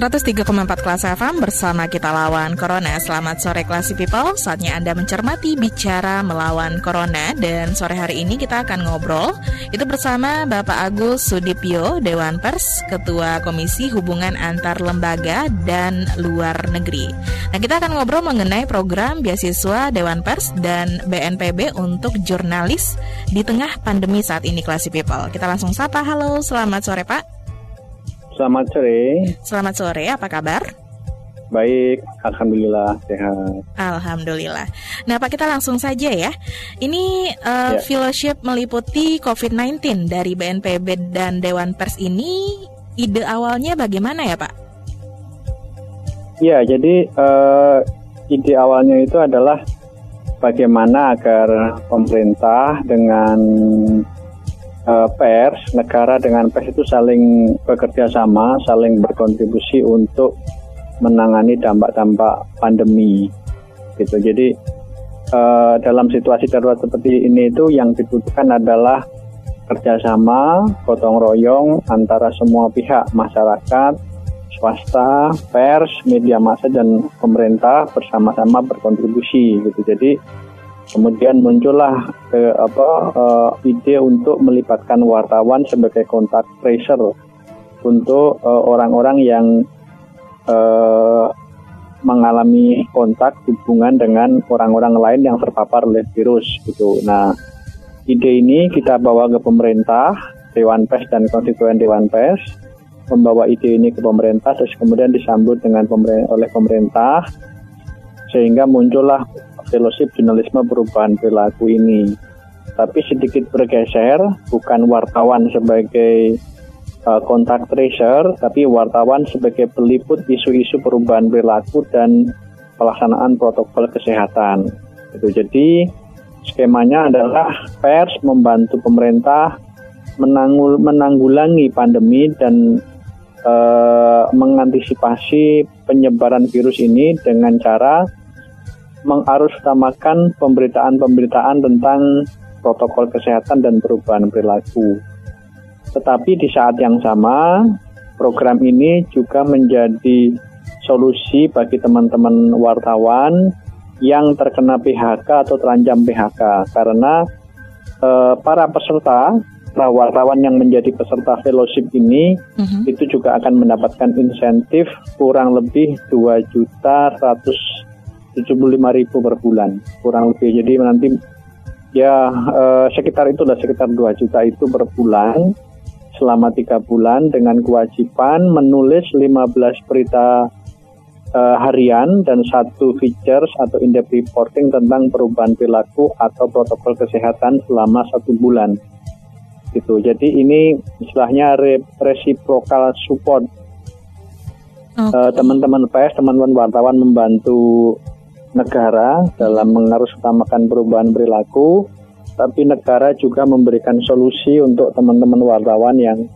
103,4 kelas FM bersama kita lawan Corona. Selamat sore Classy People. Saatnya Anda mencermati bicara melawan Corona dan sore hari ini kita akan ngobrol itu bersama Bapak Agus Sudipyo Dewan Pers, Ketua Komisi Hubungan Antar Lembaga dan Luar Negeri. Nah, kita akan ngobrol mengenai program beasiswa Dewan Pers dan BNPB untuk jurnalis di tengah pandemi saat ini Classy People. Kita langsung sapa. Halo, selamat sore Pak. Selamat sore. Selamat sore, apa kabar? Baik, alhamdulillah sehat. Alhamdulillah. Nah, Pak kita langsung saja ya. Ini uh, ya. fellowship meliputi COVID-19 dari BNPB dan Dewan Pers ini ide awalnya bagaimana ya, Pak? Ya, jadi uh, ide awalnya itu adalah bagaimana agar pemerintah dengan uh, pers, negara dengan pers itu saling bekerja sama, saling berkontribusi untuk menangani dampak-dampak pandemi. Gitu. Jadi uh, dalam situasi darurat seperti ini itu yang dibutuhkan adalah kerjasama, gotong royong antara semua pihak, masyarakat, swasta, pers, media massa dan pemerintah bersama-sama berkontribusi gitu. Jadi Kemudian muncullah ke, apa uh, ide untuk melibatkan wartawan sebagai kontak tracer untuk eh, orang-orang yang uh, mengalami kontak hubungan dengan orang-orang lain yang terpapar oleh virus gitu. Nah, ide ini kita bawa ke pemerintah, Dewan Pers dan konstituen Dewan Pers, membawa ide ini ke pemerintah terus kemudian disambut dengan pemerintah, oleh pemerintah sehingga muncullah fellowship jurnalisme perubahan perilaku ini. Tapi sedikit bergeser, bukan wartawan sebagai uh, tracer, tapi wartawan sebagai peliput isu-isu perubahan perilaku dan pelaksanaan protokol kesehatan. Itu jadi skemanya adalah pers membantu pemerintah menanggul, menanggulangi pandemi dan uh, mengantisipasi penyebaran virus ini dengan cara mengarusutamakan pemberitaan-pemberitaan tentang protokol kesehatan dan perubahan perilaku. Tetapi di saat yang sama, program ini juga menjadi solusi bagi teman-teman wartawan yang terkena PHK atau terancam PHK karena e, para peserta para wartawan yang menjadi peserta fellowship ini uh -huh. itu juga akan mendapatkan insentif kurang lebih dua juta ratus 75.000 per bulan kurang lebih. Jadi nanti ya eh, sekitar udah sekitar 2 juta itu per bulan selama tiga bulan dengan kewajiban menulis 15 berita eh, harian dan satu features atau in-depth reporting tentang perubahan perilaku atau protokol kesehatan selama satu bulan. Gitu. Jadi ini istilahnya reciprocal support. Eh, teman-teman okay. teman -teman PS, teman-teman wartawan membantu negara dalam mengarus utamakan perubahan perilaku, tapi negara juga memberikan solusi untuk teman-teman wartawan yang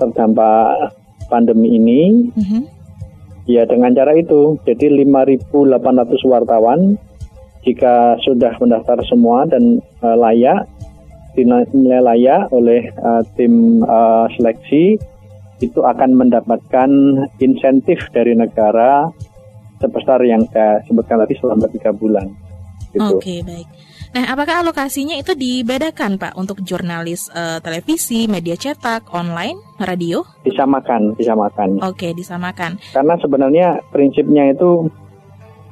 terdampak pandemi ini. Mm -hmm. Ya dengan cara itu, jadi 5.800 wartawan jika sudah mendaftar semua dan uh, layak dinilai layak oleh uh, tim uh, seleksi itu akan mendapatkan insentif dari negara sebesar yang saya sebutkan tadi selama tiga bulan. Gitu. Oke okay, baik. Nah, apakah alokasinya itu dibedakan Pak untuk jurnalis uh, televisi, media cetak, online, radio? Disamakan, disamakan. Oke, okay, disamakan. Karena sebenarnya prinsipnya itu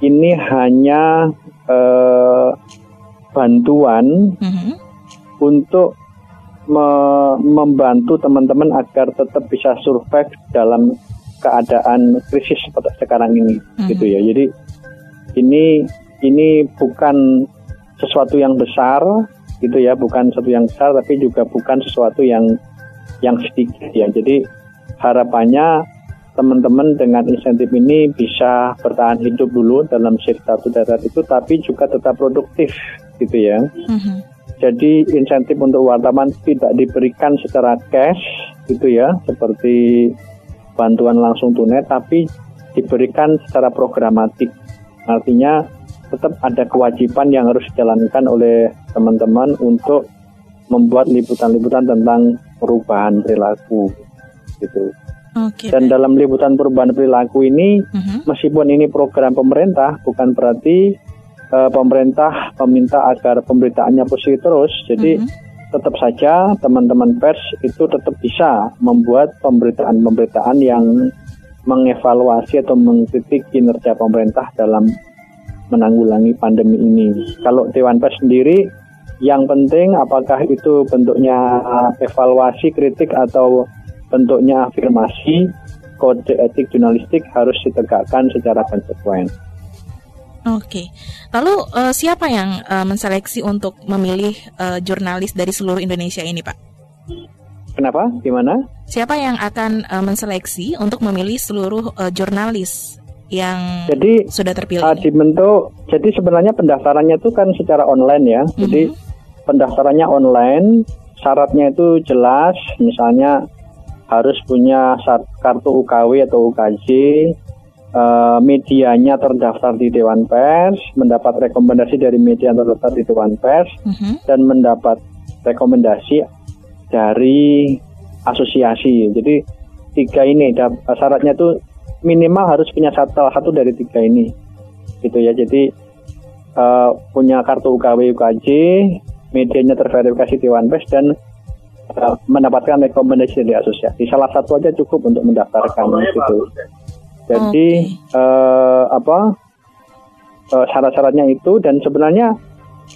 ini hanya uh, bantuan mhm. -huh. untuk me membantu teman-teman agar tetap bisa survive dalam keadaan krisis seperti sekarang ini hmm. gitu ya. Jadi ini ini bukan sesuatu yang besar gitu ya, bukan sesuatu yang besar tapi juga bukan sesuatu yang yang sedikit ya. Jadi harapannya teman-teman dengan insentif ini bisa bertahan hidup dulu dalam shift satu darat itu tapi juga tetap produktif gitu ya. Mm-hmm. Jadi insentif untuk wartawan tidak diberikan secara cash gitu ya seperti bantuan langsung tunai tapi diberikan secara programatik. Artinya tetap ada kewajiban yang harus dijalankan oleh teman-teman untuk membuat liputan-liputan tentang perubahan perilaku gitu. Okay, Dan baik. dalam liputan perubahan perilaku ini, uh-huh. meskipun ini program pemerintah, bukan berarti uh, pemerintah meminta agar pemberitaannya positif terus. Jadi uh-huh. Tetap saja teman-teman pers itu tetap bisa membuat pemberitaan-pemberitaan yang mengevaluasi atau mengkritik kinerja pemerintah dalam menanggulangi pandemi ini. Kalau Dewan Pers sendiri, yang penting apakah itu bentuknya evaluasi, kritik atau bentuknya afirmasi, kode etik jurnalistik harus ditegakkan secara konsekuen. Oke, lalu uh, siapa yang uh, menseleksi untuk memilih uh, jurnalis dari seluruh Indonesia ini, Pak? Kenapa? Gimana? Siapa yang akan uh, menseleksi untuk memilih seluruh uh, jurnalis yang jadi, sudah terpilih? Uh, dibentuk. Jadi sebenarnya pendaftarannya itu kan secara online ya. Mm -hmm. Jadi pendaftarannya online, syaratnya itu jelas, misalnya harus punya kartu UKW atau UKJ, uh, medianya terdaftar di Dewan Pers, mendapat rekomendasi dari media yang terdaftar di Dewan Pers, uh-huh. dan mendapat rekomendasi dari asosiasi. Jadi tiga ini syaratnya itu minimal harus punya satu, salah satu dari tiga ini, gitu ya. Jadi uh, punya kartu UKW UKJ, medianya terverifikasi Dewan Pers dan uh, mendapatkan rekomendasi dari asosiasi. Salah satu aja cukup untuk mendaftarkan oh, itu. Jadi okay. uh, apa uh, syarat-syaratnya itu dan sebenarnya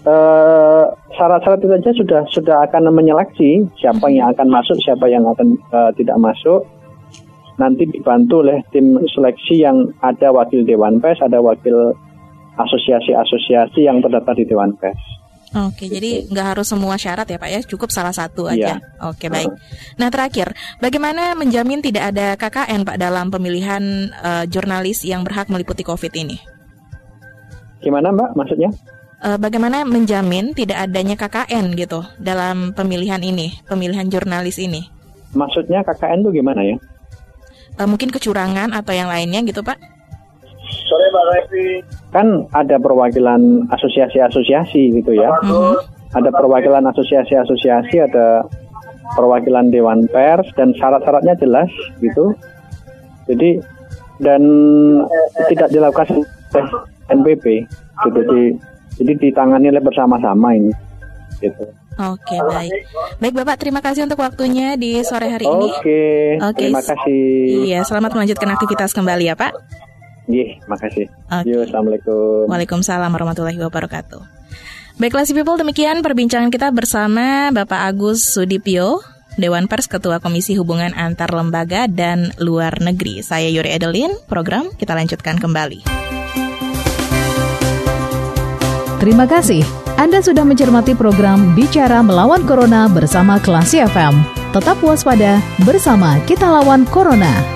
uh, syarat-syarat itu saja sudah sudah akan menyeleksi siapa yang akan masuk, siapa yang akan uh, tidak masuk. Nanti dibantu oleh tim seleksi yang ada wakil Dewan Pers, ada wakil asosiasi-asosiasi yang terdaftar di Dewan Pers. Oke, gitu. jadi nggak harus semua syarat ya Pak ya, cukup salah satu aja. Iya. Oke, baik. Nah terakhir, bagaimana menjamin tidak ada KKN Pak dalam pemilihan uh, jurnalis yang berhak meliputi COVID ini? Gimana Mbak maksudnya? Uh, bagaimana menjamin tidak adanya KKN gitu dalam pemilihan ini, pemilihan jurnalis ini? Maksudnya KKN itu gimana ya? Uh, mungkin kecurangan atau yang lainnya gitu Pak? Sore Pak Revi. Kan ada perwakilan asosiasi-asosiasi gitu ya. Mm-hmm. Ada perwakilan asosiasi-asosiasi, ada perwakilan Dewan Pers dan syarat-syaratnya jelas gitu. Jadi dan tidak dilakukan oleh NPP gitu. Jadi, jadi ditangani oleh bersama-sama ini gitu. Oke baik, baik Bapak terima kasih untuk waktunya di sore hari ini. Oke, Oke terima kasih. Iya selamat melanjutkan aktivitas kembali ya Pak. Iya, makasih. Okay. Yo, Assalamualaikum. Waalaikumsalam warahmatullahi wabarakatuh. Baiklah si people, demikian perbincangan kita bersama Bapak Agus Sudipyo, Dewan Pers Ketua Komisi Hubungan Antar Lembaga dan Luar Negeri. Saya Yuri Edelin, program kita lanjutkan kembali. Terima kasih. Anda sudah mencermati program Bicara Melawan Corona bersama Klasi FM. Tetap waspada, bersama kita lawan Corona.